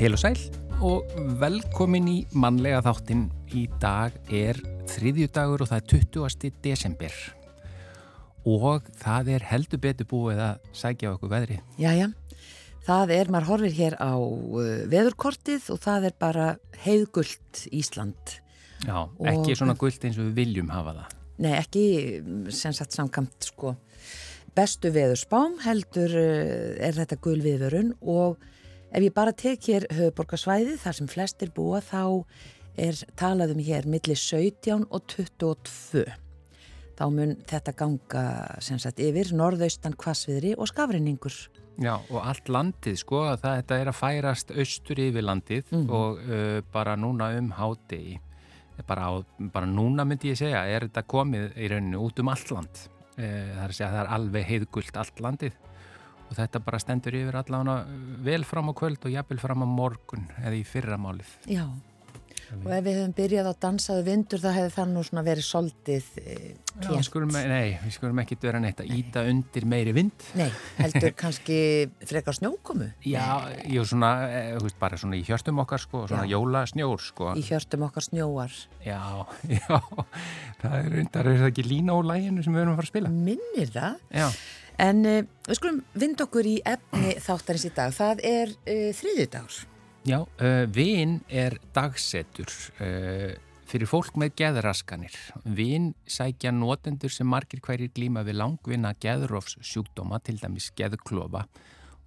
Heil og sæl og velkomin í mannlega þáttin. Í dag er þriðjudagur og það er 20. desember og það er heldur betur búið að sækja okkur veðri. Jæja, það er, maður horfir hér á uh, veðurkortið og það er bara heiðgullt Ísland. Já, ekki svona gullt eins og við viljum hafa það. Nei, ekki sem sagt samkamt sko bestu veðurspám heldur uh, er þetta gul viðvörun og ef ég bara tek hér höfuborgarsvæði þar sem flestir búa þá er talaðum hér millir 17 og 22 þá mun þetta ganga sem sagt yfir norðaustan kvasviðri og skafrinningur. Já og allt landið sko að þetta er að færast austur yfir landið mm. og uh, bara núna um hádegi, bara, á, bara núna myndi ég segja er þetta komið í rauninu út um allt land, uh, það er að segja það er alveg heiðgult allt landið og þetta bara stendur yfir allavega vel fram á kvöld og jafnvel fram á morgun eða í fyrramálið. Já. Og ef við hefum byrjað á dansaðu vindur þá hefur það nú svona verið soldið eh, Já, skulum, Nei, við skulum ekki vera neitt að íta undir meiri vind. Nei, heldur kannski frekar snjókomu. Já, jú, svona, eh, bara svona í hjörstum okkar sko, svona já. jóla snjór sko. Í hjörstum okkar snjóar. Já, já, það er undar, er það ekki lína á læginu sem við erum að fara að spila? Minnir það. Já En uh, við skulum vind okkur í efni þáttarins í dag, það er uh, þriðjudagur Já, uh, vin er dagsetur fyrir fólk með geðraskanir. Vin sækja notendur sem margir hverjir glíma við langvinna geðrófs sjúkdóma, til dæmis geðklofa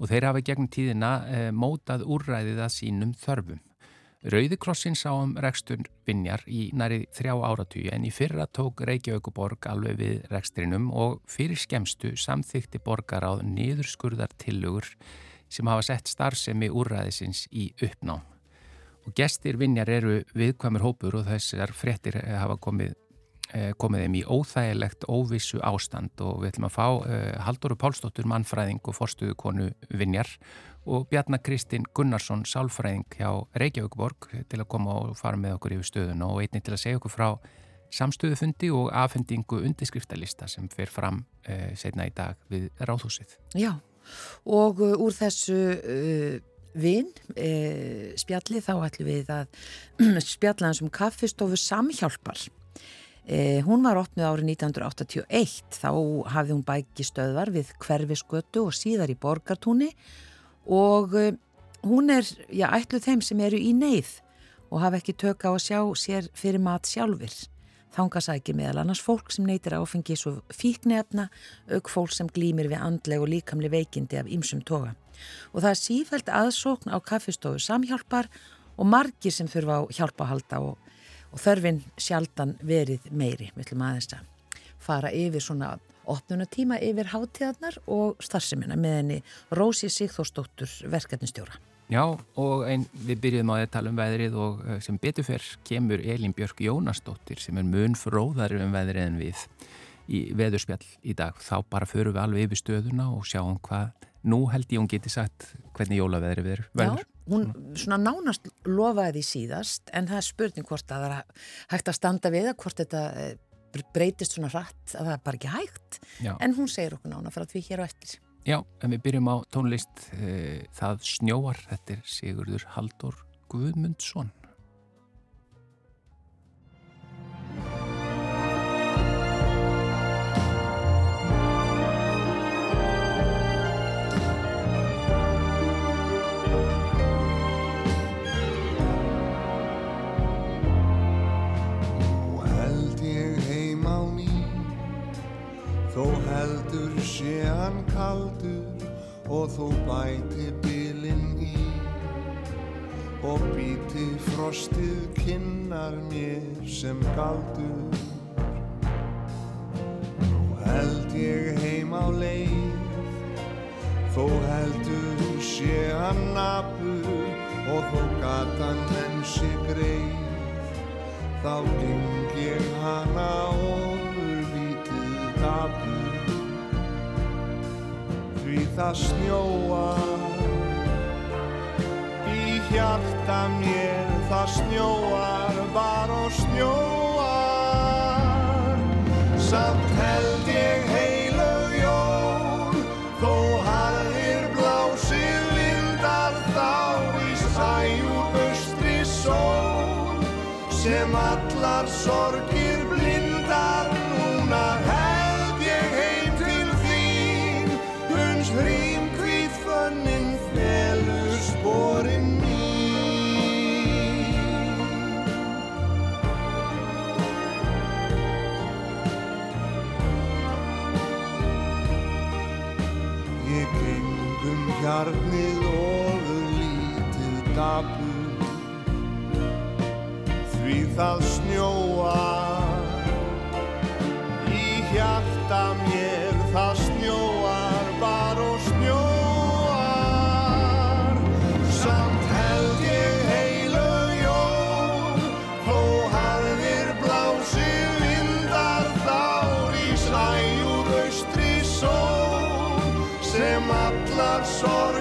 og þeir hafa gegnum tíðina mótað úrræðið að sínum þörfum. Rauðikrossin sá um rekstur vinjar í næri þrjá áratugju en í fyrra tók Reykjavíkuborg alveg við rekstrinum og fyrir skemstu samþykti borgaráð niðurskurðar tilugur sem hafa sett starfsemi úrræðisins í uppnám. Og gestir vinjar eru viðkvæmur hópur og þessar frettir hafa komið, eh, komið þeim í óþægilegt óvissu ástand og við ætlum að fá uh, Halldóru Pálsdóttur mannfræðing og forstuðu konu vinjar og Bjarnar Kristinn Gunnarsson sálfræðing hjá Reykjavíkborg til að koma og fara með okkur yfir stöðun og einnig til að segja okkur frá samstöðufundi og afhendingu undirskriftalista sem fer fram uh, setna í dag við Ráðhúsið. Já og uh, úr þessu uh, vinn uh, spjalli þá ætlum við að spjalla hans um kaffistofu samhjálpar hún var 8. árið 1981 þá hafði hún bæki stöðvar við hverfiskötu og síðar í borgartúni og uh, hún er, já, ætluð þeim sem eru í neyð og hafa ekki tök á að sjá sér fyrir mat sjálfur Þangasækir meðal annars fólk sem neytir áfengis og fíknefna, auk fólk sem glýmir við andleg og líkamli veikindi af ýmsum toga. Og það er sífælt aðsókn á kaffistofu samhjálpar og margir sem þurfa á hjálpahalda og, og þörfin sjaldan verið meiri, við ætlum aðeins að fara yfir svona opnuna tíma yfir hátíðarnar og starfseminna með henni Rósi Sigþórsdóttur verkefnistjóra. Já og ein, við byrjuðum á að tala um veðrið og eh, sem beturfer kemur Elin Björk Jónasdóttir sem er mun fróðar um veðrið en við í veðurspjall í dag. Þá bara förum við alveg yfir stöðuna og sjáum hvað nú held ég hún geti sagt hvernig jólaveðrið verður. Já, hún svona nánast lofaði síðast en það er spurning hvort að það er hægt að standa við að hvort þetta eh, breytist svona hratt að það er bara ekki hægt Já. en hún segir okkur nána frá því hér á eftir. Já, en við byrjum á tónlist e, Það snjóar, þetta er Sigurður Haldur Guðmundsson hann kaldur og þú bæti bilinn í. Og býti frostið kinnar mér sem galdur. Nú held ég heim á leið. Þó heldur sé hann nabur og þó gatan sé greið. Þá geng ég hana ofur lítið dabur því það snjóar í hjarta mér það snjóar bara og snjóar. Samt það snjóar Í hjarta mér það snjóar Bar og snjóar. Samt held ég heilög jól Þó harðir blásið vindar Þá í slæjúr austri sól Sem allar sorgir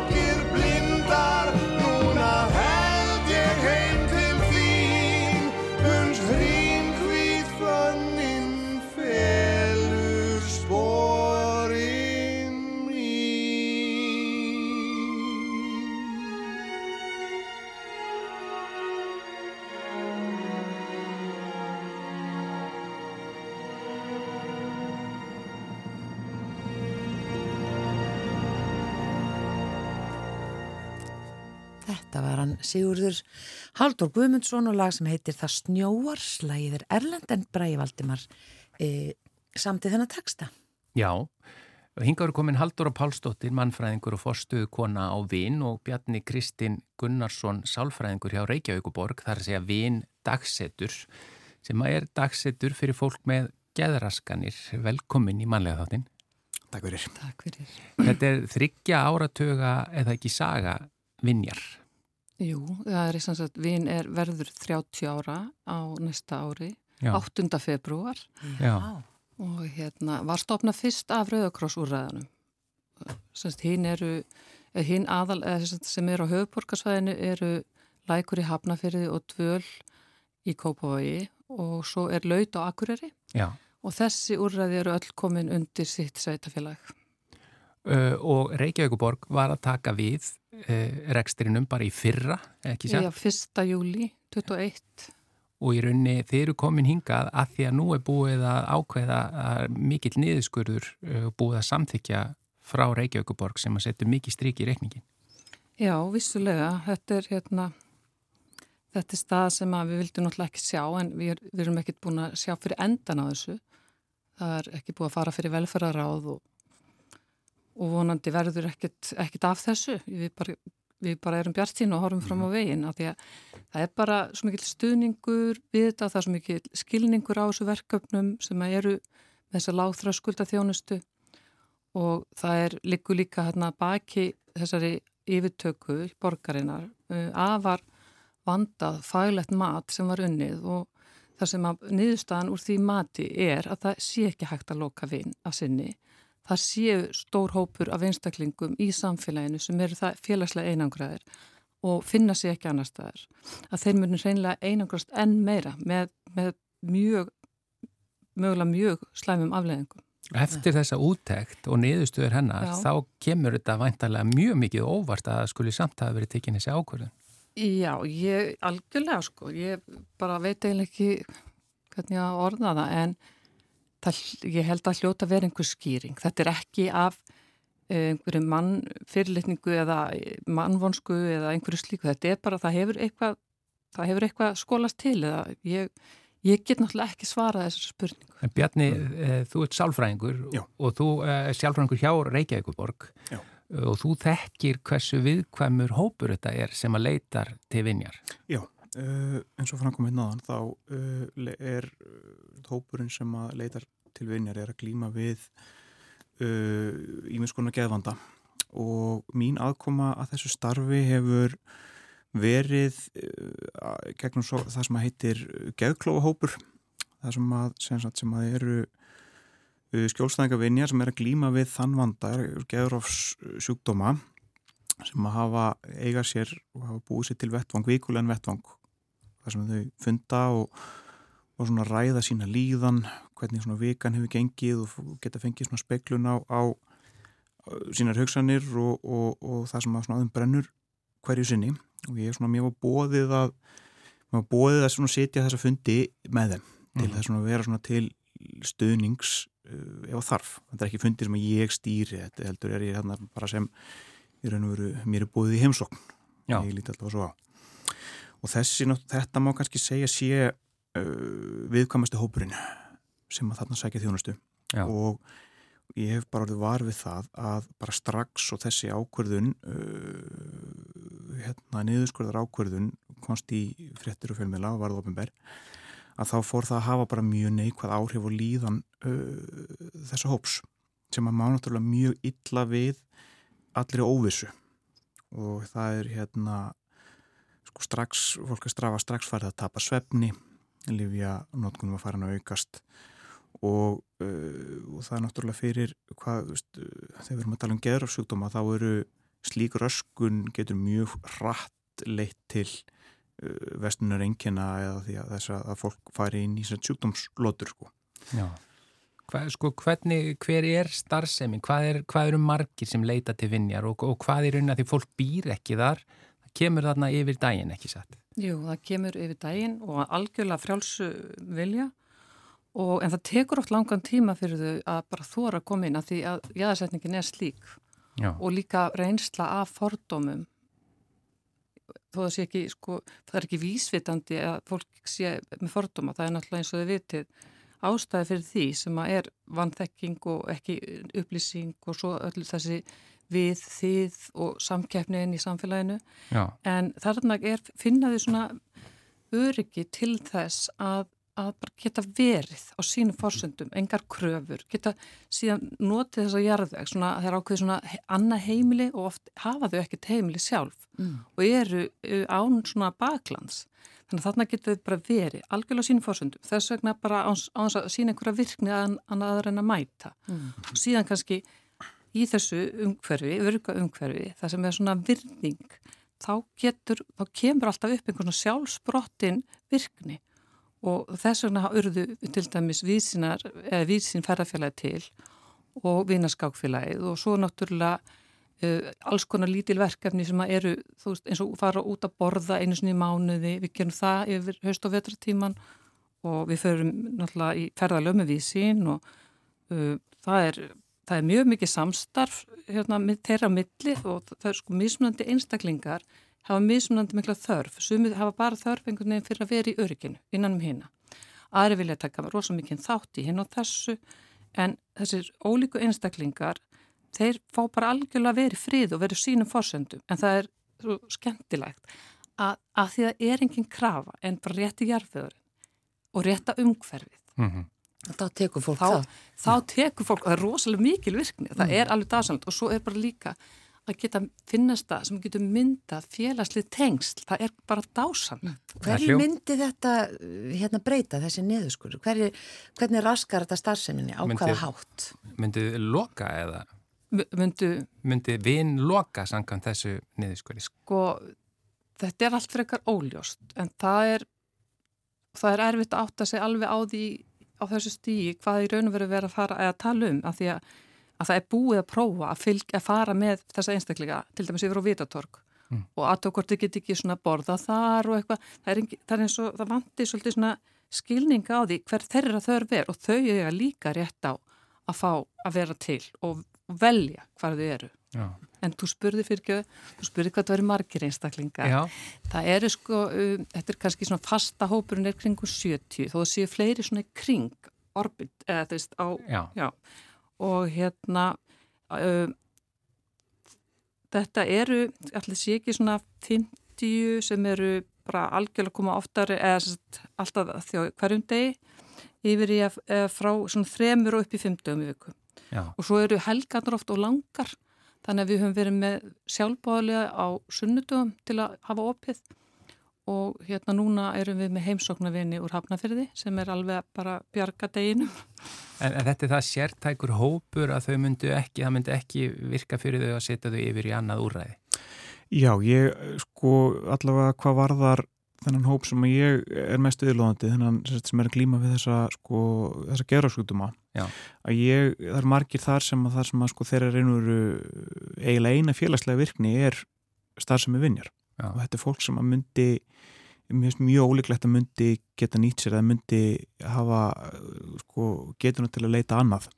Þetta var hann Sigurður Haldur Guðmundsson og lag sem heitir Það snjóar, slagið er Erlend en Bræði Valdimar e, samtið þennan texta. Já, hinga eru komin Haldur og Pálsdóttir, mannfræðingur og forstuðu kona á Vinn og Bjarni Kristinn Gunnarsson, sálfræðingur hjá Reykjavíkuborg, þar að segja Vinn dagsetur, sem er dagsetur fyrir fólk með geðraskanir. Velkomin í mannlega þáttinn. Takk fyrir. Takk fyrir. Þetta er þryggja áratuga eða ekki saga vinjar. Jú, það er eins og vin er verður 30 ára á næsta ári, Já. 8. februar Já. og hérna var stopnað fyrst af Rauðakrossúræðanum. Semst hinn eru, eða hinn aðal eða sem eru á höfuborgarsvæðinu eru lækur í Hafnafyrði og dvöl í Kópavogi og svo er laut á Akureyri Já. og þessi úrræði eru öll komin undir sitt sveitafélag. Uh, og Reykjavíkuborg var að taka við uh, rekstrinum bara í fyrra, ekki Já, sér? 1. júli 21. Og í rauninni þeir eru komin hingað að því að nú er búið að ákveða að mikill niðurskurður uh, búið að samþykja frá Reykjavíkuborg sem að setja mikið strik í reikningin. Já, vissulega. Þetta er hérna, þetta er stað sem við vildum náttúrulega ekki sjá en við, við erum ekkert búin að sjá fyrir endan á þessu. Það er ekki búið að fara fyrir velferðaráð og, og vonandi verður ekkert, ekkert af þessu. Við bara, við bara erum bjartín og horfum fram á veginn af því að það er bara svo mikil stuðningur við þetta, það er svo mikil skilningur á þessu verkefnum sem að eru með þessa láþröskulda þjónustu og það er líku líka hérna baki þessari yfirtöku borgarinnar uh, afar vandað faglegt mat sem var unnið og það sem að niðurstaðan úr því mati er að það sé ekki hægt að loka vinn af sinni. Það séu stór hópur af einstaklingum í samfélaginu sem eru það félagslega einangraðir og finna sér ekki annar staðar. Að þeir munir reynilega einangrast enn meira með, með mjög, mögulega mjög slæmum afleðingum. Eftir þessa úttekt og niðurstöður hennar Já. þá kemur þetta væntalega mjög mikið óvart að skuli samt hafa verið tekin þessi ákvörðun. Já, ég algjörlega sko, ég bara veit eiginlega ekki hvernig ég orða það en það, ég held að hljóta vera einhver skýring. Þetta er ekki af eh, einhverju mann fyrirlitningu eða mannvonsku eða einhverju slíku. Þetta er bara, það hefur eitthvað, það hefur eitthvað skólast til eða ég, ég get náttúrulega ekki svarað þessar spurningu. En Bjarni, e, þú ert sálfræðingur Já. og þú er sálfræðingur hjá Reykjavíkuborg Já. og þú þekkir hversu viðkvæmur hópur þetta er sem að leitar til vinjar. Já, uh, eins og framkomið náðan þá uh, er uh, hópurinn sem að leitar til vinjar er að glíma við ímins konar geðvanda. Og mín aðkoma að þessu starfi hefur verið gegnum svo, það sem að heitir geðklófahópur það sem að, sem sagt, sem að eru uh, skjólstæðinga vinjar sem er að glíma við þann vanda, geðrófs sjúkdóma sem að hafa eiga sér og hafa búið sér til vettvang, vikulegan vettvang þar sem þau funda og, og svona ræða sína líðan hvernig svona vikan hefur gengið og geta fengið svona speklun á, á sínar hugsanir og, og, og það sem að svona aðeim brennur hverju sinni og ég er svona mjög bóðið að maður bóðið að svona setja þessa fundi með þeim til Mhm. þess að vera svona til stuðnings uh, ef þarf. Þetta er ekki fundir sem ég stýri, þetta heldur er ég hérna bara sem í raun og veru mér er búið í heimsókn. Já. Ég líti alltaf svo á. Og þessi, þetta má kannski segja sé uh, viðkvæmastu hópurinn sem að þarna sækja þjónustu Já. og ég hef bara orðið var við það að bara strax og þessi ákvörðun uh, hérna niðurskurðar ákvörðun konst í fréttir og fjölmiðla og varð ofinber að þá fór það að hafa bara mjög neikvæð áhrif og líðan uh, þessa hóps sem að má náttúrulega mjög illa við allir óvissu og það er hérna sko strax, fólk er strafa strax farið að tapa svefni lifja notkunum að fara hann að aukast og, uh, og það er náttúrulega fyrir hvað, veist, uh, þegar við erum að tala um geðrafsjúkdóma þá eru slík röskun getur mjög hratt leitt til uh, vestunar engina eða því að þess að fólk fari inn í sjúkdómslotur sko. Já. Hvað, sko, hvernig, hver er starfsemin? Hvað, er, hvað eru margir sem leita til vinjar og, og hvað er að því fólk býr ekki þar? Kemur þarna yfir daginn, ekki satt? Jú, það kemur yfir daginn og algjörlega frjálsu vilja. Og, en það tekur oft langan tíma fyrir þau að bara þóra að koma inn að því að jæðarsetningin er slík. Já. og líka reynsla af fordómum. Þó það sé ekki, sko, það er ekki vísvitandi að fólk sé með fordóma, það er náttúrulega eins og þau vitið. Ástæði fyrir því sem að er vanþekking og ekki upplýsing og svo öll þessi við, þið og samkeppniðin í samfélaginu Já. en þarna er, finna þau svona öryggi til þess að, að bara geta verið á sínum fórsöndum, engar kröfur, geta síðan notið þess að jarðveg, svona þeir ákveði svona he- annað heimili og oft hafa þau ekkert heimili sjálf Mm. og eru án svona baklands. Þannig að þarna getur þau bara verið algjörlega á sínum fórsöndum, þess vegna bara án, án þess að sína einhverja virkni að, að aðra en að mæta. Mm. Og síðan kannski í þessu umhverfi, örga umhverfi, það sem er svona virðing, þá getur, þá kemur alltaf upp einhvern sjálfsbrottin virkni. Og þess vegna urðu til dæmis vísinar, eða vísin ferðarfélagi til og vinaskákfélagið og svo náttúrulega uh, alls konar lítil verkefni sem eru, veist, eins og fara út að borða einu sinni í mánuði, við gerum það yfir haust og vetratíman og við förum náttúrulega í ferðarlöf með vísin og uh, það er það er mjög mikið samstarf hérna, þeirra milli og það er sko mismunandi einstaklingar hafa mismunandi mikla þörf. Sumið hafa bara þörf einhvern veginn fyrir að vera í örygginu innan um hina. Aðri vilja taka rosa mikið þátt í hinn og þessu en þessir ólíku einstaklingar þeir fá bara algjörlega í frið og vera í sínum fórsöndum en það er svo skemmtilegt að, að því að er engin krafa en bara rétti jarfiðurinn og rétta umhverfið Mm Þá tekur fólk þá, það. þá tekur fólk, það er rosalega mikil virkni, það er alveg dásamt og svo er bara líka að geta finnast það sem getur myndað félagslið tengsl, það er bara dásamt. Hverju hljó- myndi þetta uh, hérna breyta þessi niðurskur? Hverju, hvernig raskar þetta starfseminni? Á Myndi- hvaða hátt? Myndið loka eða Myndu, myndið vinn loka samkvæmt þessu niðurskori? sko, þetta er allt frekar óljóst, en það er, það er erfitt að átta sig alveg á því á þessu stíi hvað í raun og veru verið að fara að tala um, af því að, að það er búið að prófa að, fylg, að fara með þessa einstaklega, til dæmis yfir á Vitatorg Mm. og þið get ekki svona borða þar og eitthvað, það er, engi, það er eins og það vanti svolítið svona skilninga á því hver þeirra þörf er og þau eiga líka rétt á að fá að vera til og, velja hvar þau eru. Já. En þú spurði fyrir ekki, þú spurði hvað það eru margir einstaklingar. Já. Það eru sko, um, þetta er kannski svona fasta hópurinn er kringu 70, þó það séu fleiri svona kring, orbit, eða þú veist, á, Já. já, og hérna, um, þetta eru, allir sé ekki svona 50 sem eru bara algjörlega koma oftari, eða alltaf þjó hverjum degi, yfir í að, frá svona þremur og upp í 50 í viku Já. og svo eru helgarnar oft og langar þannig að við höfum verið með sjálfbáðlega á sunnudum til að hafa opið og hérna núna erum við með heimsóknarvinni úr Hafnafyrði sem er alveg bara bjarga deginum. En, en þetta er það sértækur hópur að þau myndu ekki, það myndu ekki virka fyrir þau að setja þau yfir í annað úræði. Já, ég sko allavega hvað varðar þennan hóp sem ég er mest viðlóðandi, þennan sem er að glíma við þessa sko, þessa gerasjúkduma Já. að ég, það er margir þar sem að þar sem að sko þeirra reynur eiginlega eina félagslega virkni er starfsemi vinjar Já. og þetta er fólk sem að myndi mjög ólíklegt að myndi geta nýtt sér eða myndi hafa sko, getuna til að leita annað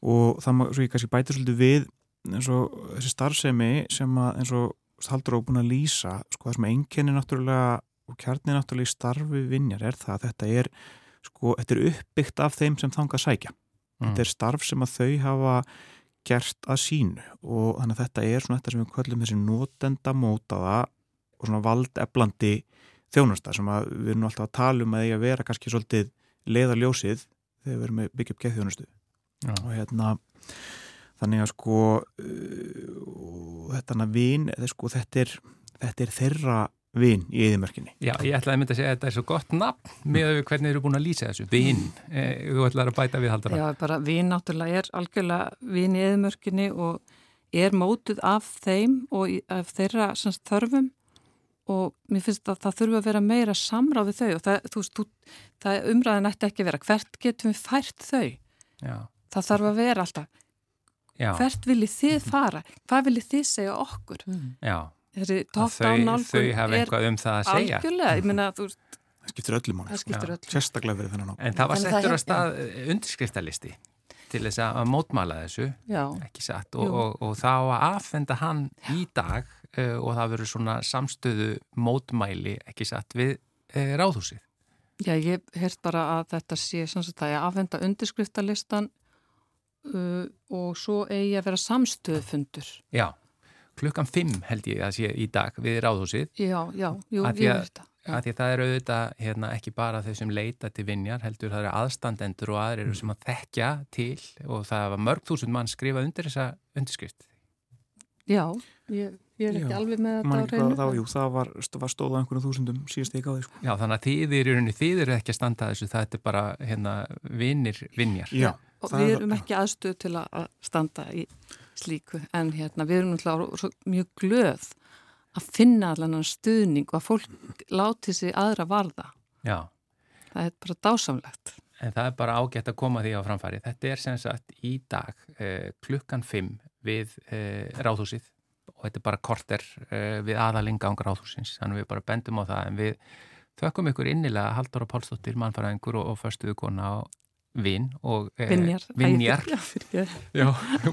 og það maður, svo ég kannski bæti svolítið við eins og þessi starfsemi sem að eins og haldur á búin að lýsa sko það sem enginni náttúrulega og kjarni náttúrulega í starfi vinjar er það að þetta er sko, þetta er uppbyggt af þeim sem þanga sækja. Mm. þetta er starf sem að þau hafa gert að sínu og þannig að þetta er svona þetta sem við kallum þessi notendamótaða og svona valdeflandi þjónasta sem að við erum alltaf að tala um að eiga að vera kannski svolítið leiðarljósið þegar við erum að byggja upp geðþjónustu og hérna þannig að sko uh, þetta vin, sko, þetta, er, þetta er þeirra vin í eðimörkinni. Já, ég ætlaði að mynda að segja að þetta er svo gott nafn með hvernig eru búin að lýsa þessu, vin. Eh, þú ætlaði að bæta við haldara. Já, bara vin náttúrulega er algjörlega vin í eðimörkinni og er mótuð af þeim og af þeirra semst, þörfum. Og mér finnst að það þurfa að vera meira samráð við þau og það, þú, þú, það umræðin ætti ekki að vera hvert getum við fært þau? Já. það þarf að vera alltaf. Já. hvert viljið þið fara? Hvað viljið þið segja okkur mm. Já, þau, þau hafa eitthvað um það að segja algjörlega, ég menna að þú það skiptir öllum máli, sérstaklega verið þennan á en það var settur á stað undirskriftalisti til þess að mótmala þessu Já. ekki satt og, og, og þá að aðfenda hann í dag uh, og það verður svona samstöðu mótmæli ekki satt við uh, ráðhúsið Já, ég heirt bara að þetta sé sem sagt að ég aðfenda undirskriftalistan uh, og svo eigi að vera samstöðufundur. Já, klukkan 5 held ég að sé í dag við ráðhúsið. Já, já, jú, ég veit það. Að því að það er auðvitað hérna, ekki bara þau sem leita til vinjar, heldur það eru aðstandendur og aðrir mm. sem að þekkja til og það var mörg þúsund mann skrifað undir þessa undirskrift. Já, ég, ég er ekki já, alveg með þetta á reynu. Það, jú, það var, var stóða einhvern þúsundum síðast ekki á því. Sko. Já, þannig að þýðir, þýðir ekki að standa þessu, það er bara hérna, vinnir vinjar. Já og við erum ekki aðstöð til að standa í slíku en hérna við erum náttúrulega mjög glöð að finna allan stuðning og að fólk láti sig aðra varða. Já. það er bara dásamlegt. En það er bara ágætt að koma því á framfæri. Þetta er sem sagt í dag eh, klukkan 5 við eh, ráðhúsið og þetta er bara korter eh, við aðalingang ráðhúsins þannig við bara bendum á það en við þökkum ykkur innilega Haldur og Pálsdóttir, mannfæraðingur og, og förstuðu kona og vinn og eh. Já,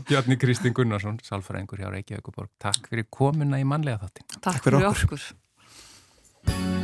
Bjarni Kristinn Gunnarsson Salfræðingur hjá Reykjavík og Borg Takk fyrir komuna í manlega þáttin Takk, Takk fyrir okkur, okkur.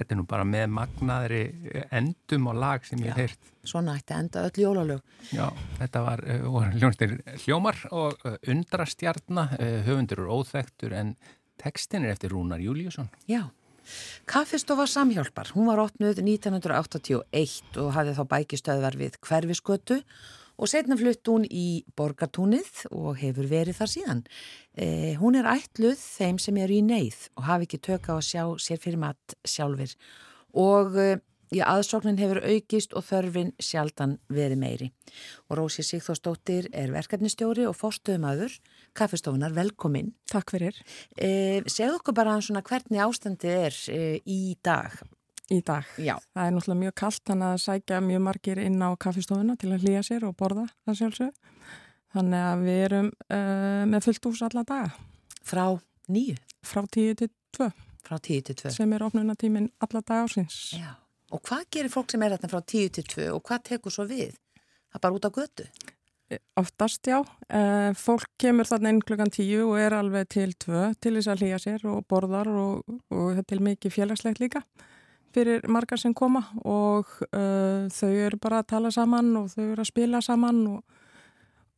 Þetta er nú bara með magnaðri endum og lag sem ég heirt. Svona ætti enda öll jólalög. Já, þetta var uh, hljónstir hljómar og uh, undrastjarnar, uh, höfundur og óþektur en tekstin er eftir Rúnar Júliusson. Já. Kaffistofa Samhjálpar, hún var opnuð 1981 og hafði þá bækistöðvar við hverfiskötu og setna flutt hún í borgartúnið og hefur verið þar síðan. Eh, hún er ætluð þeim sem eru í neyð og hafi ekki tökka á að sjá sér fyrir mat sjálfur og eh, í aðsóknin hefur aukist og þörfin sjaldan verið meiri. Og Rósi Sigþórsdóttir er verkefnistjóri og fórstuðumadur, kaffestofunar, velkomin. Takk fyrir. Eh, segð okkur bara svona hvernig ástandið er eh, í dag í dag. Já. Það er náttúrulega mjög kallt þannig að sækja mjög margir inn á kaffistofuna til að hlýja sér og borða það sjálfsög. Þannig að við erum uh, með fullt ús alla daga. Frá nýju? Frá tíu til tvö. Frá tíu til tvö. Sem er opnunatímin alla daga ásins. Já. Og hvað gerir fólk sem er þarna frá tíu til tvö og hvað tekur svo við? Það er bara út á götu? E, oftast já. Uh, fólk kemur þarna inn klukkan tíu og er alveg til tvö til þess að hlýja sér og borðar og, og til mikið félagslegt líka fyrir margar sem koma og uh, þau eru bara að tala saman og þau eru að spila saman og,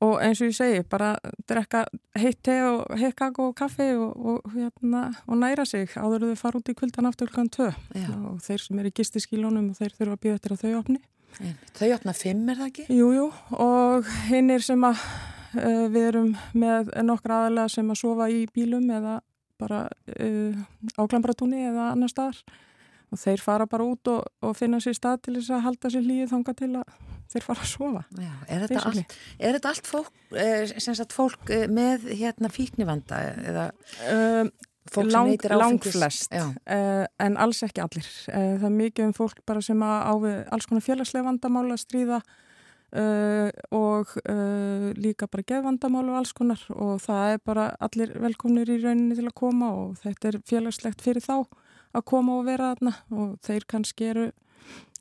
og eins og ég segi, bara drekka heitt te og heitt kakko og kaffi og, og, hérna, og næra sig áður þau fara út í kvöldan aftur klukkan 2 og þeir sem eru í gistiskílunum og þeir þurfa að býða eftir að þau opni. Þau opna 5 er það ekki? Jújú jú, og hinn er sem að uh, við erum með nokkra aðalega sem að sofa í bílum eða bara uh, á Klambratúni eða annar staðar og þeir fara bara út og, og finna sér stað til þess að halda sér líið þanga til að þeir fara að sofa. Já, er, þetta allt, er þetta allt fólk, eh, sagt, fólk eh, með hérna fíknivanda eða um, fólk lang, sem heitir áfengis? Langflest, uh, en alls ekki allir. Uh, það er mikið um fólk bara sem á alls konar félagslega vandamála að stríða Uh, og uh, líka bara geðvandamál og alls konar og það er bara allir velkomnir í rauninni til að koma og þetta er félagslegt fyrir þá að koma og vera þarna og þeir kannski eru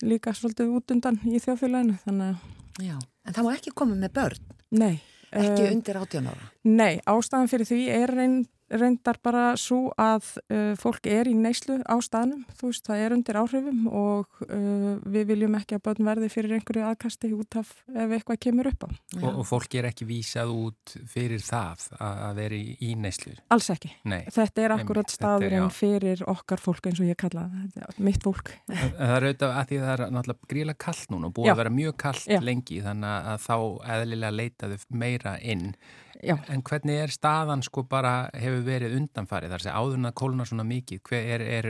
líka svolítið út undan í þjóðfélaginu þannig að... Já, en það má ekki koma með börn? Nei. Ekki uh, undir 18 ára? Nei, ástæðan fyrir því er reyn reyndar bara svo að uh, fólk er í neyslu á staðnum, þú veist, það er undir áhrifum og uh, við viljum ekki að börn verði fyrir einhverju aðkasti út af ef eitthvað kemur upp á. Og, og fólk er ekki vísað út fyrir það að vera í, neyslu? Alls ekki. Nei. Þetta er akkurat staðurinn fyrir okkar fólk eins og ég kalla það, mitt fólk. Það er auðvitað að því að það er náttúrulega gríla kallt núna og búið Já. að vera mjög kallt lengi þannig að þá eðlilega leitaðu meira inn Já. En hvernig er staðan sko bara hefur verið undanfarið þar sem áðurna kóluna svona mikið? Hver er, er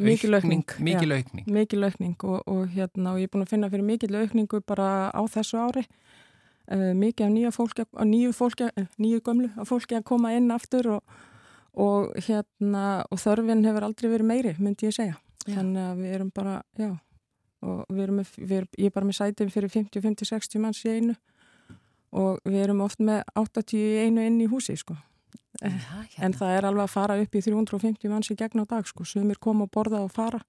mikil aukning? Mikil aukning. Mikil aukning og, og, hérna, og ég er búin að finna fyrir mikil aukningu bara á þessu ári. Uh, mikið af nýju fólki, nýju fólki, uh, nýju gömlu af fólki að koma inn aftur og, og hérna og þörfin hefur aldrei verið meiri, myndi ég segja. Já. Þannig að við erum bara, já, og við erum við erum, ég er bara með sætið fyrir 50-50-60 manns í einu og við erum oft með 81 inn í húsi sko. Ja, hérna. en það er alveg að fara upp í 350 manns í gegn á dag sko. sumir koma og borða og fara.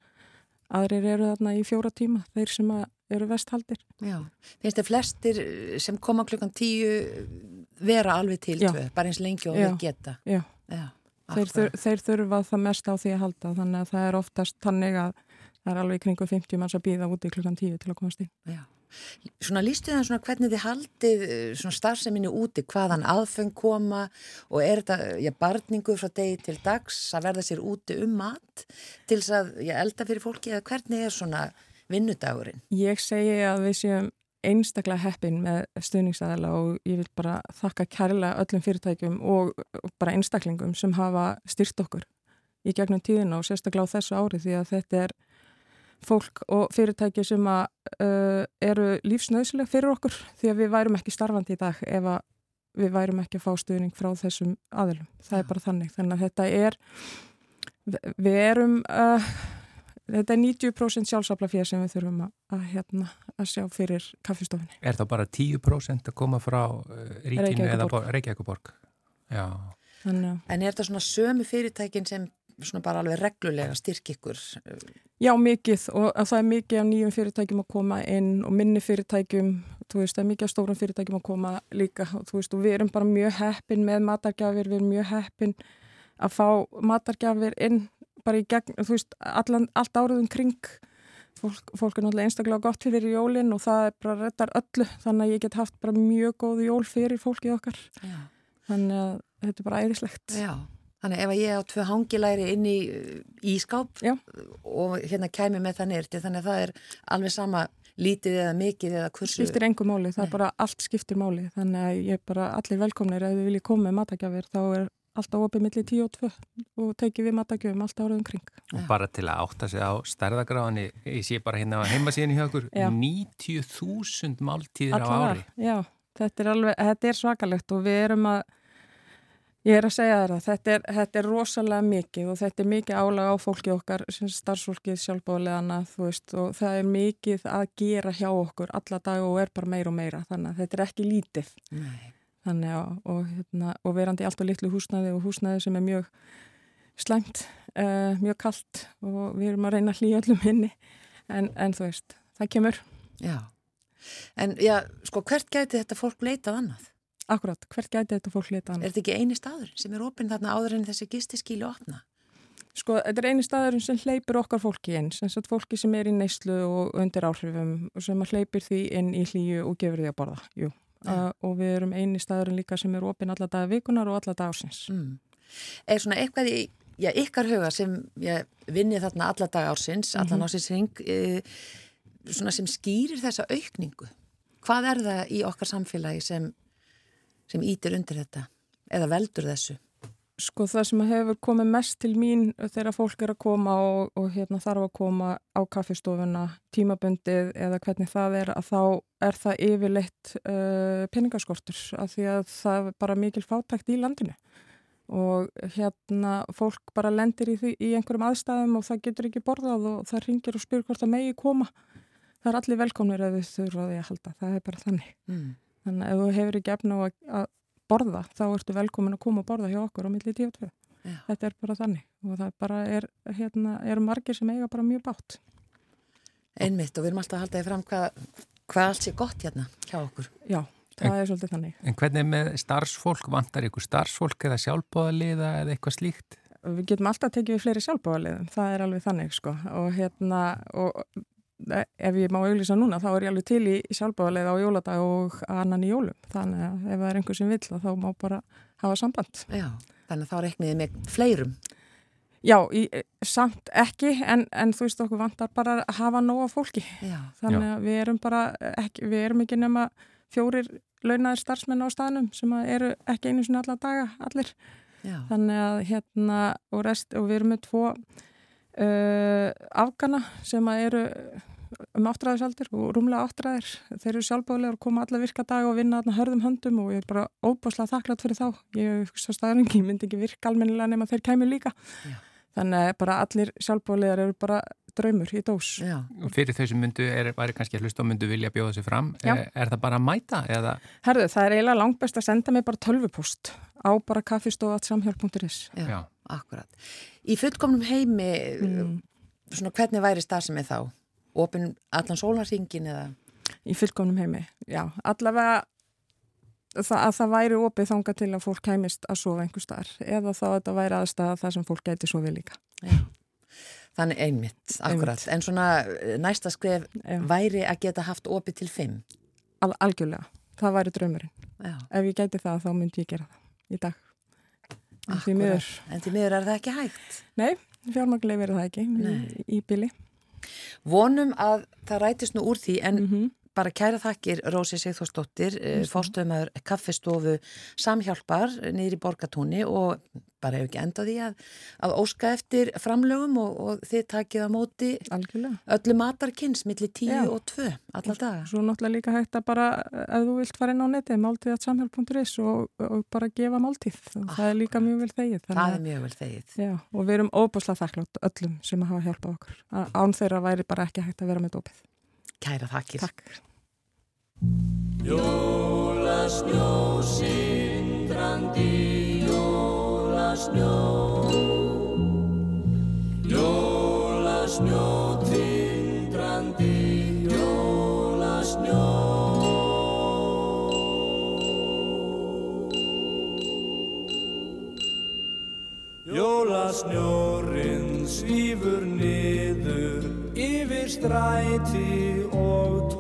Aðrir eru þarna í fjóra tíma þeir sem eru vesthaldir. Já, finnst þið flestir sem koma klukkan tíu vera alveg til tvö, bara eins lengi og við geta? Já, Já þeir, þur, þeir þurfa það mest á því að halda þannig að það er oftast tannig að það er alveg kringu 50 manns að býða úti klukkan tíu til að komast inn. Já Svona lístu það svona hvernig þið haldið eh, svona starfseminni úti, hvaðan aðfeng koma og er þetta, já, barningu frá degi til dags að verða sér úti um mat til þess að, já, elda fyrir fólki eða hvernig er svona vinnudagurinn? Ég segi að við séum einstaklega heppin með stuðningsæðala og ég vil bara þakka kærlega öllum fyrirtækjum og bara einstaklingum sem hafa styrt okkur í gegnum tíðina og sérstaklega á þessu ári því að þetta er fólk og fyrirtæki sem að, uh, eru lífsnauðsleg fyrir okkur því að við værum ekki starfandi í dag ef við værum ekki að fá stuðning frá þessum aðilum. Það ja. er bara þannig. Þannig að þetta er, við erum, uh, þetta er 90% sjálfsafla fyrir sem við þurfum að, að, hérna, að sjá fyrir kaffestofinni. Er það bara 10% að koma frá uh, ríkinu eða Reykjavíkuborg? Já. Þannig. En er þetta svona sömu fyrirtækin sem svona bara alveg reglulega styrk ykkur? Já, mikið. Og það er mikið af nýjum fyrirtækjum að koma inn og minni fyrirtækjum, þú veist, það er mikið af stórum fyrirtækjum að koma líka. Og þú veist, og við erum bara mjög heppin með matargjafir, við erum mjög heppin að fá matargjafir inn bara í gegn, þú veist, allan, allt áriðum kring. Fólk, fólk er náttúrulega einstaklega gott fyrir jólinn og það er bara rettar öllu. Þannig að ég get haft bara mjög góð jól fyrir fólkið okkar. Já. þannig að þetta er bara æðislegt. Já, þannig ef ég á tvö hangilæri inn í ískáp Já. og hérna kæmi með það nýrti þannig að það er alveg sama lítið eða mikið eða kursu skiptir engu máli, það Nei. er bara allt skiptir máli þannig að ég er bara allir velkomnir ef þið viljið koma með matagjafir þá er alltaf opið millir 10 og 2 og tekið við matagjöfum alltaf áraðum kring. Og bara til að átta sig á stærðagráðinni, ég sé bara hérna á heimasíðinu hjá okkur, 90.000 máltíðir á ári. Já, þetta er, alveg, þetta er svakalegt og við erum að, ég er að segja það, þetta er, þetta er rosalega mikið og þetta er mikið álag á fólki okkar, starfsfólkið veist, og það er mikið að gera hjá okkur alla dag og er bara meira og meira, þannig að þetta er ekki lítið. Þannig að, og, hérna, og verandi allt á litlu húsnæði og húsnæði sem er mjög slæmt, uh, mjög kallt og við erum að reyna að hlýja öllum henni, en, en þú veist, það kemur. Já, en já, sko hvert gæti þetta fólk leitað annað? Akkurat, hvert gæti þetta fólk leitað annað? Er þetta ekki eini staður sem er opinn þarna áður en þessi gistiskílu opna? Sko, þetta er eini staður sem hleypur okkar fólki inn, sem sagt fólki sem er í neyslu og undir áhrifum og sem hleypir því inn í hlýju og gefur því að borða, jú uh, og við erum eini staðurinn líka sem er opinn alla dagar vikunar og alla dag ársins. Mm. Er svona eitthvað í já, ykkar huga sem vinni þarna alla dag ársins, allan mm -hmm. ársins hring, e, svona sem skýrir þessa aukningu? Hvað er það í okkar samfélagi sem, sem ítir undir þetta eða veldur þessu? Sko það sem hefur komið mest til mín þegar fólk er að koma og, og hérna, þarf að koma á kaffistofuna, tímabundið eða hvernig það er að þá er það yfirleitt uh, peningaskortur af því að það er bara mikil fátækt í landinu og hérna fólk bara lendir í, því, í einhverjum aðstæðum og það getur ekki borðað og það ringir og spyr hvort það megi koma. Það er allir velkomnir ef þau þurfa því að halda, það er bara þannig. Mm. Þannig að ef þú hefur ekki efna á að, að borða, þá ertu velkomin að koma og borða hjá okkur á milli 10-2. Þetta er bara þannig og það bara er, hérna, er margir sem eiga bara mjög bátt. Einmitt og við erum alltaf að halda því fram hvað, hvað allt sé gott hérna hjá okkur. Já, það en, er svolítið þannig. En hvernig með starfsfólk, vantar ykkur starfsfólk eða sjálfbóðaliða eða eitthvað slíkt? Við getum alltaf tekið við fleiri sjálfbóðaliðum, það er alveg þannig sko og hérna og ef ég má auðvisa núna þá er ég alveg til í sjálfbáðarlega á jóladag og annan í jólum. Þannig að ef það er einhver sem vill þá má bara hafa samband. Já, þannig að þá rekniði með fleirum. Já, í, samt ekki en, en þú veist okkur vantar bara að hafa nóga fólki. Já. þannig að við erum bara ekki, við erum ekki nema fjórir launaðir starfsmenn á staðnum sem eru ekki einu sinni alla daga allir. Já. þannig að hérna og, rest, og við erum með tvo uh, afgana sem eru um áttræðisaldir og rúmlega áttræðir. Þeir eru sjálfbáðilegar að koma alla virka dag og vinna þarna hörðum höndum og ég er bara óbáslega þakklátt fyrir þá. Ég svo staðarengi myndi ekki virka almennilega nema þeir kæmi líka. Já. Þannig að bara allir sjálfbáðilegar eru bara draumur í dós. Já. Og fyrir þau sem myndu, er, væri kannski að hlusta og myndu vilja bjóða sér fram, er, er það bara að mæta? Eða? Herðu, það er eiginlega langt best að senda mig bara tölvupost á bara Já, akkurat. Í fullkomnum heimi, mm. svona hvernig væri starfsemið þá? Opin allan sólarsingin eða? Í fullkomnum heimi, já. Allavega það, að það væri opið þanga til að fólk kæmist að sofa einhver staðar eða þá að þetta væri aðstæða það sem fólk gæti sofið líka. Já. Þannig einmitt, akkurat. Einmitt. En svona eh, næsta skref já. væri að geta haft opið til fimm? Al algjörlega, það væri draumurinn. Já. Ef ég gæti það þá myndi ég gera það í dag. En því miður. En því miður er það ekki hægt? Nei, fjármaglegi verður það ekki Nei. í, í bili. Vonum að það rætist nú úr því en mm -hmm. Bara kæra þakkir Rósi Sigþórsdóttir, mm -hmm. fórstöðumæður kaffestofu samhjálpar niður í Borgatúni og bara hefur ekki endað því að, að óska eftir framlögum og, og þið takið á móti Algjörlega. öllu matarkynns millir 10 Já. og 2 allar daga. Svo náttúrulega líka hægt að bara ef þú vilt fara inn á neti, máltíðatsamhjálp.is og, og bara gefa máltíð ah, það er líka mjög vel þegið. Það er mjög vel þegið. Já, og við erum óbúslega þakklátt öllum sem hafa hjálpað okkur. Án þeirra væri bara ekki hægt að vera með dópið. Kæra þakkir. Takk. Jóla snjó sindrandi Jóla snjó Jóla snjó tindrandi Jóla snjó Jóla snjórinn svífur niður yfir stræti og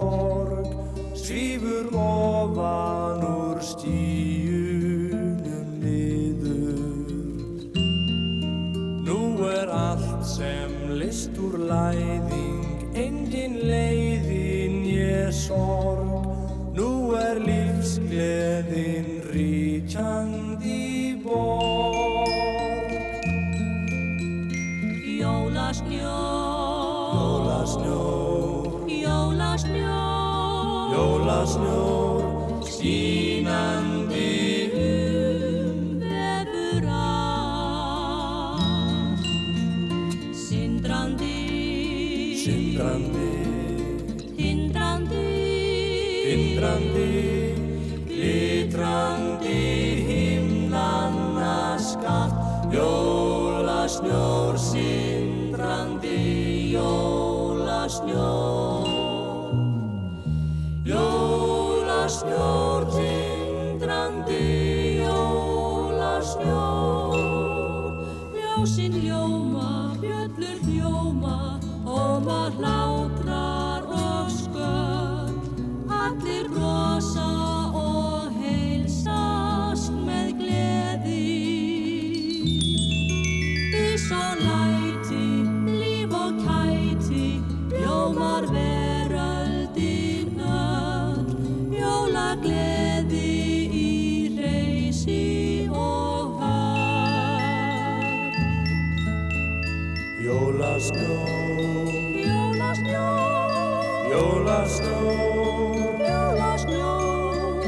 Jólasnjór, jólasnjór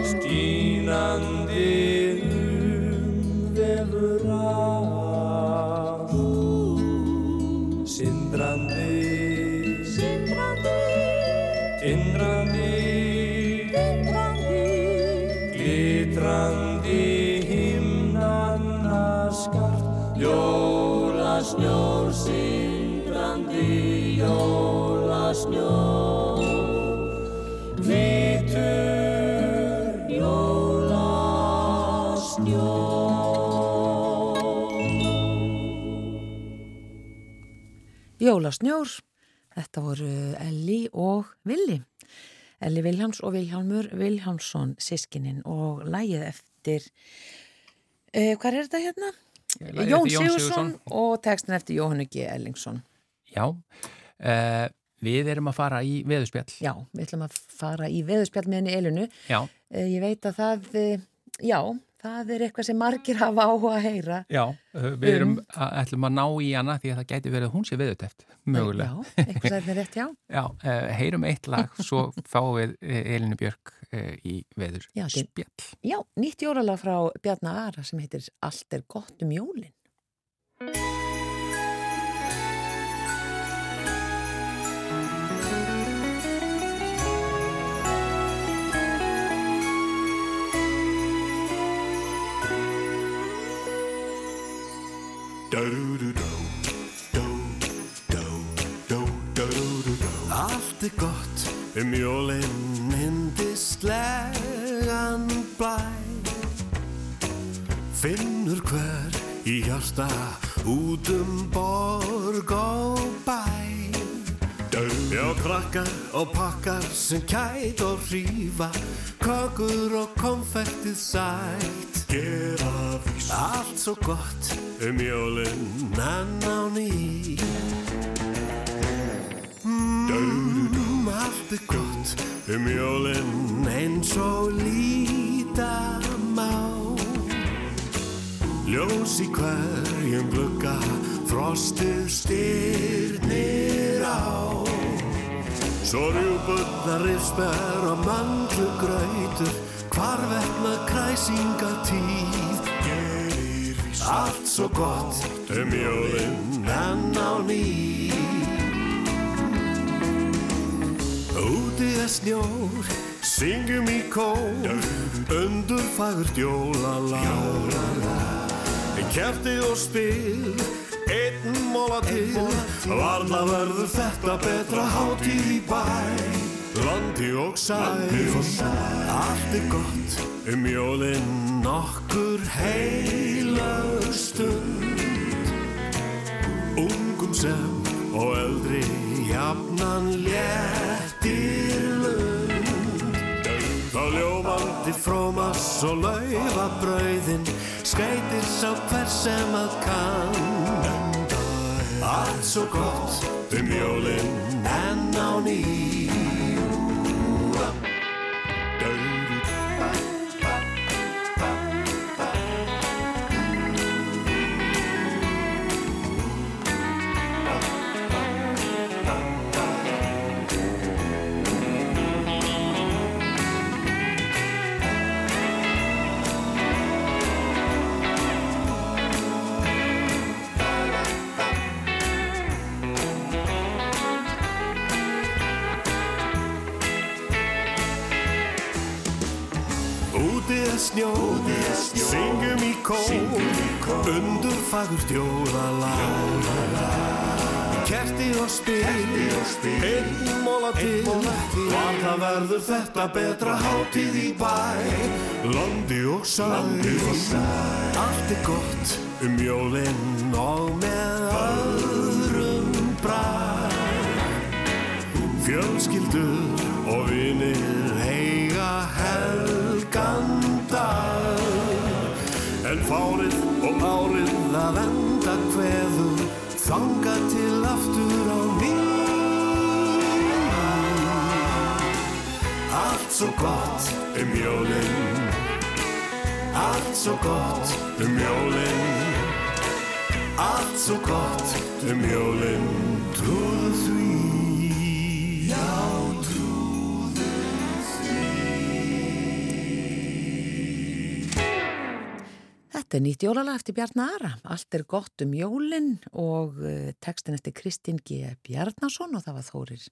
Jólasnjór, þetta voru Elli og Villi. Elli Viljáms og Viljámur Viljámsson sískinin og lægið eftir, uh, hvað er þetta hérna? Jón Jón Sigursson og textin eftir Jóhannu G. Ellingsson. Já, uh, við erum að fara í veðurspjall. Já, við ætlum að fara í veðurspjall með henni Elinu. Já, Uh, ég veit að það, uh, já, það er eitthvað sem margir hafa á að heyra. já, við erum að, ætlum að ná í hana því að það gæti verið að hún sé veðuteft, mögulega. Já, eitthvað er rétt, já. Já, uh, heyrum eitt lag, svo fáum við Elinu Björk uh, í veður Já, þetta- spjall. Já, nýtt jólalag frá Bjarna Ara sem heitir Allt er gott um jólin. Allt er gott um jólinn indislegan blæ. Finnur hver í hjarta út um borg og bæ. Já, krakkar og pakkar sem kæt og hrífa Kökur og konfektið sætt. Gera vís Allt svo gott um jólinn enn á ný. Mm, allt er gott. um jólinn eins og líta má. Ljós í hverjum glugga, frostið styrnir á. Svo rjúbunna rifsber og mandlugrautur Hvarvetna kræsingatíð. Gerir vís Allt svo gott um jólinn enn á ný. Úti er snjór, syngjum í kór Undur fagurt jólalag Kerti og spil, einn móla til. Varla verður þetta betra hátíð í bæ. Landi og sæl Allt er gott um jólinn Nokkur heilög stund. Ungum sem og eldri jafnan léttir lund. Þá ljómandi frómas og laufa brauðin skreitir sá hver sem að kann. Allt svo gott um jólinn enn á ný undur fagurt jólalag. Kerti og spil, einn móla til, var það verður þetta betra hátíð í bæ. Landi og sæ, allt er gott um jólinn og með öðrum bræ. Fjölskyldur og vinir heiga helgan dag En fárið að enda kveður Þanga til aftur á ný Allt svo gott um jólinn Allt svo gott um jólinn Allt svo gott um jólinn Trúðu því Já, Þetta er nýtt jólalag eftir Bjarni Ara. Allt er gott um jólinn og uh, textin eftir Kristín G. Bjarnason og það var Þórir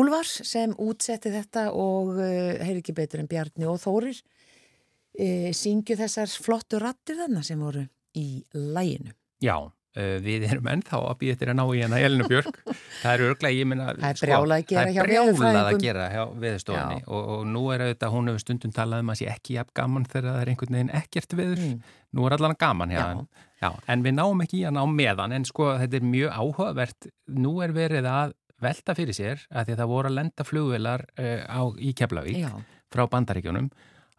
Úlfars sem útsetti þetta og uh, heyr ekki betur en Bjarni og Þórir uh, syngju þessar flottu rattir þarna sem voru í læginu. Já, við erum ennþá að býja eftir að ná í hana Elinu Björk. Það er örglega, ég minna... Það er brjálað að gera er brjálað að gera hjá veðurstofunni og, og nú er auðvitað, hún hefur stundum talað um að sé ekki jafn gaman þegar það er einhvern veginn ekkert veður. Nú er allan gaman hjá Já. hann. Já, en við náum ekki í hana á meðan, en sko þetta er mjög áhugavert. Nú er verið að velta fyrir sér að því að það voru að lenda flugvelar uh, á, í Keflavík frá bandaríkjunum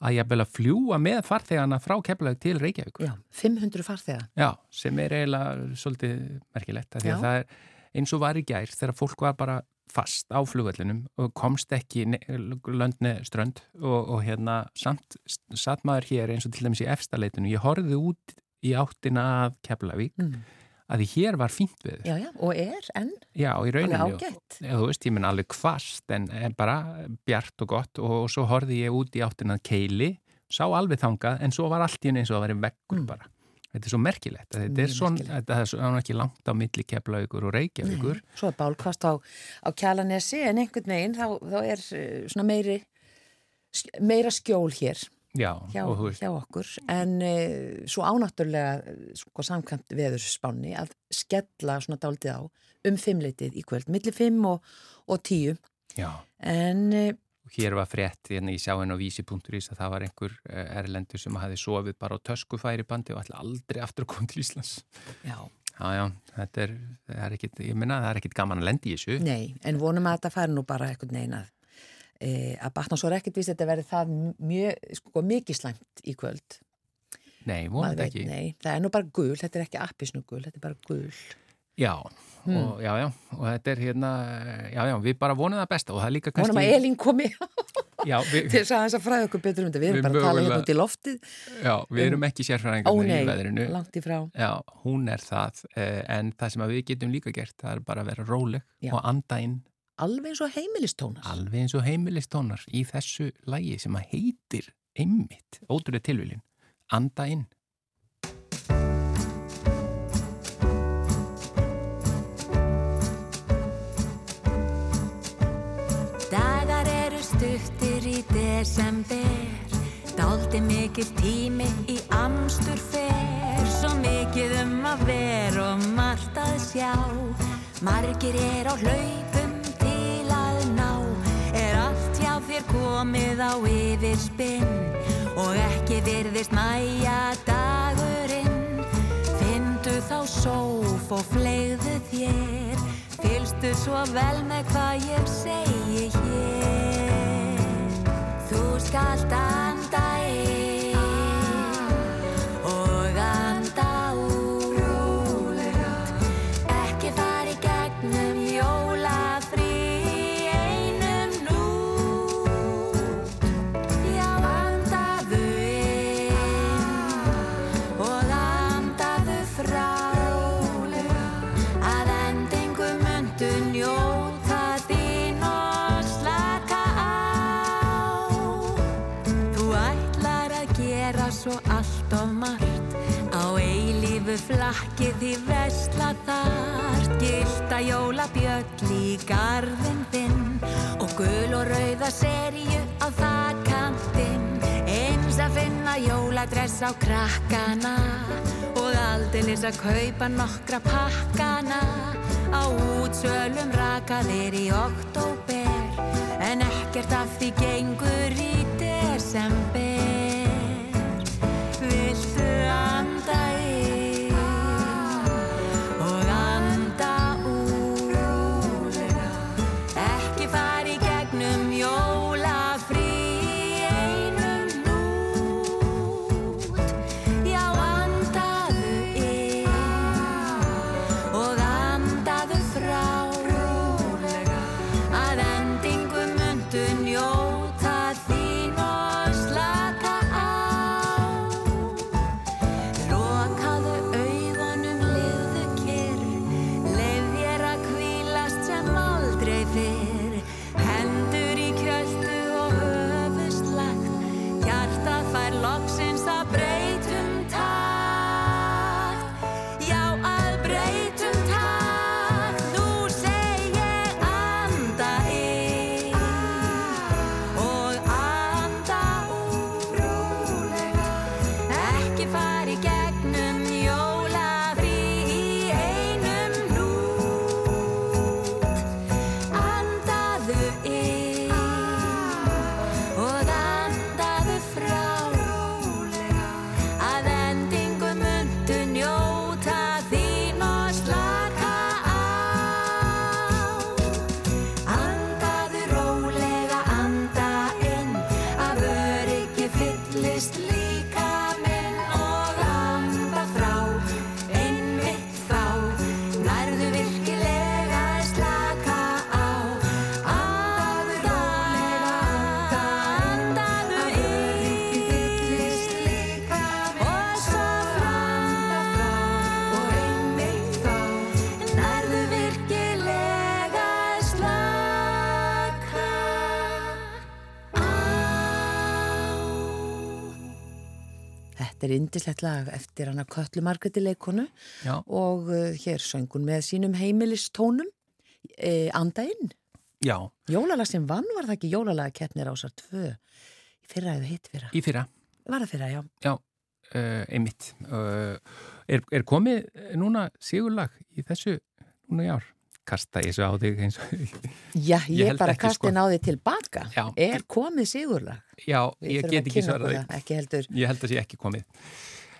að ég að fljúa með farþegana frá Keflavík til Reykjavík. já, 500 farþega. Já, sem er eiginlega svolítið merkilegt af því Já. að það er eins og var í gær þegar fólk var bara fast á flugvellinum og komst ekki löndni strönd og, og hérna samt satt maður hér eins og til dæmis í efstaleitinu, ég horfði út í áttina að Keflavík Mm. Að því hér var fínt við Já, já, og er enn Já, í alveg og- ágætt. Já, þú veist, ég menn alveg kvast en, en bara bjart og gott og, og svo horfði ég út í áttina að keili sá alveg þangað en svo var allt í henni eins og það væri veggur Mm. bara þetta er svo merkilegt, þetta er merkilegt. þetta er svo ekki langt á milli Keflavíkur og Reykjavíkur Nei, Svo er bálkvast á, á kjalanesi en einhvern veginn þá, þá er eh, svona meiri meira skjól hér Já, hjá, hjá okkur. En uh, svo ánáttúrulega sko, samkvæmt veðurspáni að skella svona dálítið á um fimmleitið í kvöld, milli fimm og, og tíu. Já. En uh, og hér var frétt, hérna ég sá henn á vísi.is að það var einhver eh, erlendur sem hafi sofið bara á töskufæri bandi og ætla aldrei aftur að koma til Íslands. Já, Já, já, þetta er, er ekkit, ég minna það er ekkit gaman að lendi í þessu. Nei, en vonum að þetta færi nú bara einhvern veginn að e, að batna svo er ekkert víst að þetta verði það mjög, sko, mikið slæmt í kvöld. Nei, vonandi ekki. nei, það er nú bara gul, þetta er ekki appisnu gul, þetta er bara gul. Já, Hmm. og, já, já, og þetta er hérna, já, já, við bara vonum það besta og það er líka kannski... vonum að Elín komi Já, við, til þess að þess að fræða okkur betur um þetta. Við erum Við bara að tala hérna út í loftið. Já, við erum ekki ó sérfræðingar í nei, veðrinu. langt í frá. Já, hún er það, eh, en það sem við getum líka gert, það er bara að vera róleg Já. og anda inn alveg eins og heimilistónar alveg eins og heimilistónar í þessu lægi sem að heitir einmitt, ótrúlega tilvílin, anda inn. Dagar eru stuttir í desember Dálti mikil tími í amstur fer Svo mikið um að vera og margt að sjá Margir er á hlaupum komið á yfirspinn Og ekki virðist mæja dagurinn. Findu þá sóf og flegðu þér. Fylstu svo vel með hvað ég segi hér. Þú skalt anda inn á krakkana og aldeilis að kaupa nokkra pakkana. Á útsölum rakaðir í oktober en ekkert af því gengur í desember Þetta er indislegt lag eftir hana Köllu Margreti leikonu Já. og uh, hér söngun með sínum heimilistónum e, Anda inn. Já, Jólalag sem vann var það ekki jólalag keppnir ásar tvö í fyrra eða hitt fyrra. í fyrra, Var það fyrra, já. já, uh, einmitt. Uh, er, er komið núna sigurlag í þessu núna í ár? Kasta svo á þig eins og... Já, Ég ég, bara ekki, kasti sko. náði tilbaka. Já. Er komið sigurlag? Já, Við ég get ekki svarað það. Ég held að sé ekki komið.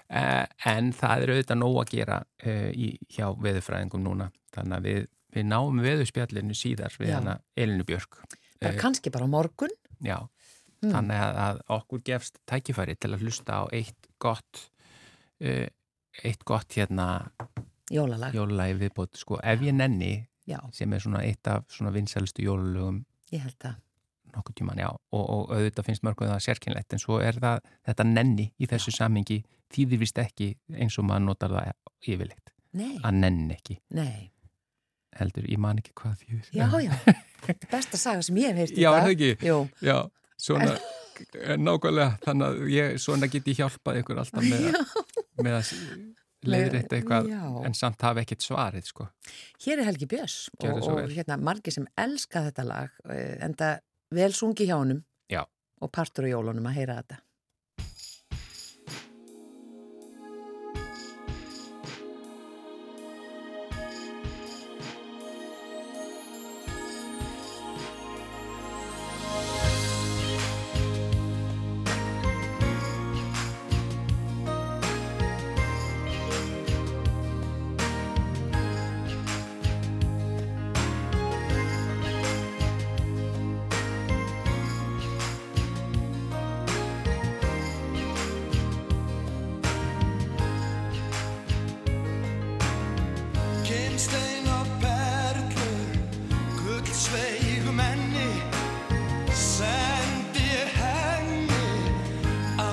Uh, en það er auðvitað nóg að gera uh, í, hjá veðurfræðingum núna. Þannig að við, við náum veðurspjallinu síðar við hana Elinu Björk. Bara Eh, kannski bara á morgun. Já, Hmm. þannig að, að okkur gefst tækifæri til að hlusta á eitt gott uh, eitt gott hérna Jólalag. jólalagi viðbót, sko, ef ég nenni Já, sem er svona eitt af svona vinsælustu jólalögum ég held það. nokkuð tíman, já, og, og auðvitað finnst mörgum það sérkynlegt, en svo er það þetta nenni í þessu samhengi þýðir vist ekki eins og maður notar það yfirleitt, Nei, að nenni ekki nei. heldur, ég man ekki hvað þýðir Já, já. Þetta er besta saga sem ég hef heyrt í Já, dag. það ekki? Já, svona nákvæmlega, þannig að ég svona get ég hjálpað ykkur alltaf með, að- með að leiðrétta eitthvað Já. en samt hafa ekkert svarið sko. Hér er Helgi Björns og, og hérna margir sem elska þetta lag eh, enda vel sungi hjá honum Já. og partur á jólunum að heyra þetta.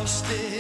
lost it.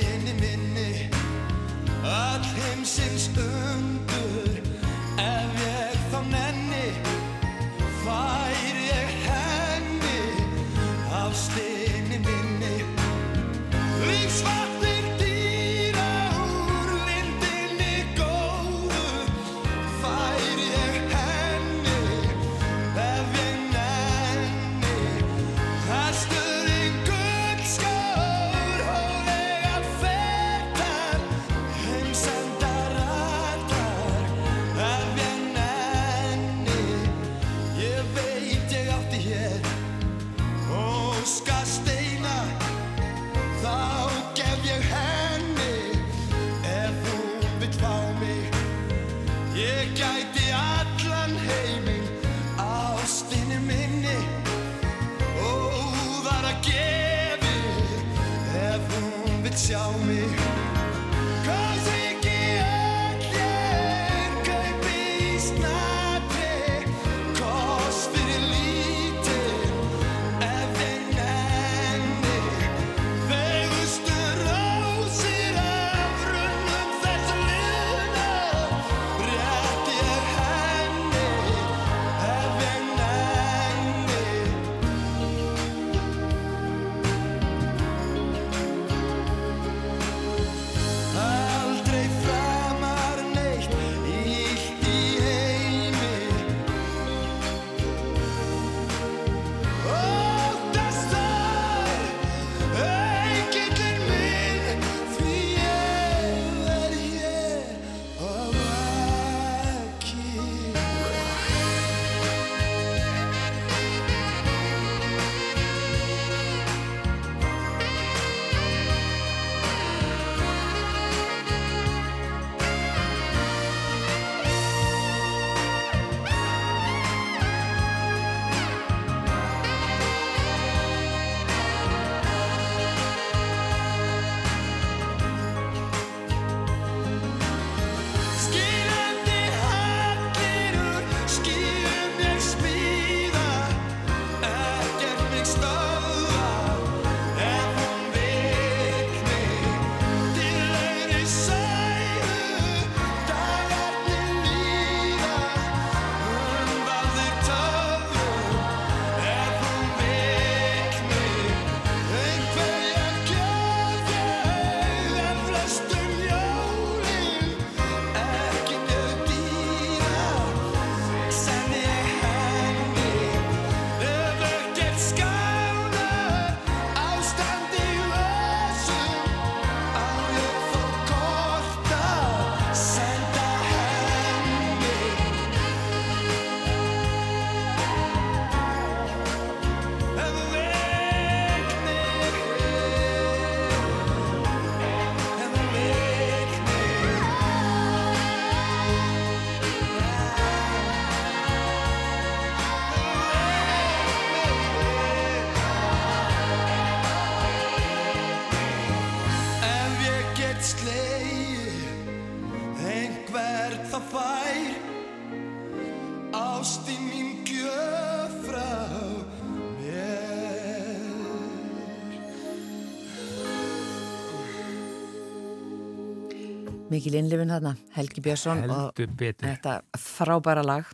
Mikil innlifin þarna, Helgi Björnsson og þetta frábæra lag.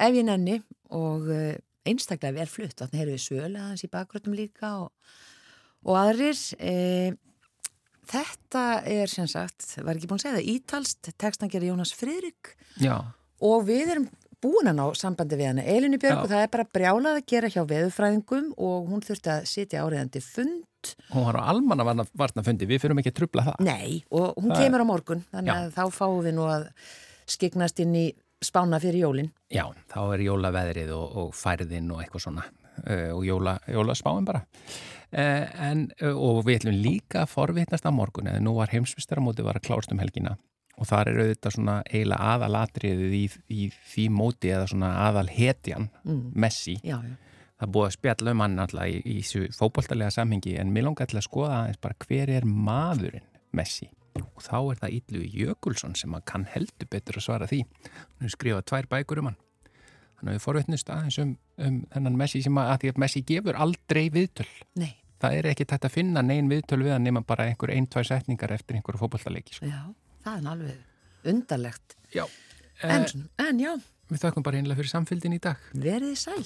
Ef ég nenni og eh, einstaklega vel flutt, þannig heyrðu við sölu aðeins í bakgröndum líka og, og aðrir e, þetta er sem sagt, var ekki búin að segja það ítalst, tekstan gerir Jónas Friðrik. Já, og við erum búin að ná sambandi við hana Elinu Björg Já. og það er bara brjálað að gera hjá veðurfræðingum og hún þurfti að sitja áriðandi fund hún var á almanna varna fundi, við fyrum ekki að trubla það. Nei, og hún Það kemur á morgun þannig Já. að þá fáum við nú að skiknast inn í spána fyrir jólin Já, þá er jólaveðrið og, og færðin og eitthvað svona uh, og jóla, jólaspáin bara. Uh, en, uh, og við ætlum líka að forvitnast á morgun, eða nú var heimsvistaramóti var að klárast um helgina og þar er auðvitað svona eiginlega aðalatriðið í, í því móti eða svona aðal hetjan, Mm. Messi. Já, já. Það búið að spjalla um hann alltaf í, í þessu fótboltalega samhengi en mér langar til að skoða aðeins bara hver er maðurinn Messi og þá er það Yllu Jökulsson sem að kann heldur betur að svara því hann hefur skrifað tvær bækur um hann að við forvetnust aðeins um, um þennan Messi sem að, að því að Messi gefur aldrei viðtöl Nei. það er ekki tætt að finna neinn viðtöl við hann nema bara einhver ein, tvær setningar eftir einhverju fótboltaleiki sko. Já, það er alveg undarlegt. Já. En, Eh, en já, Við þakkum bara einlega fyrir samfélgin í dag verið sæl.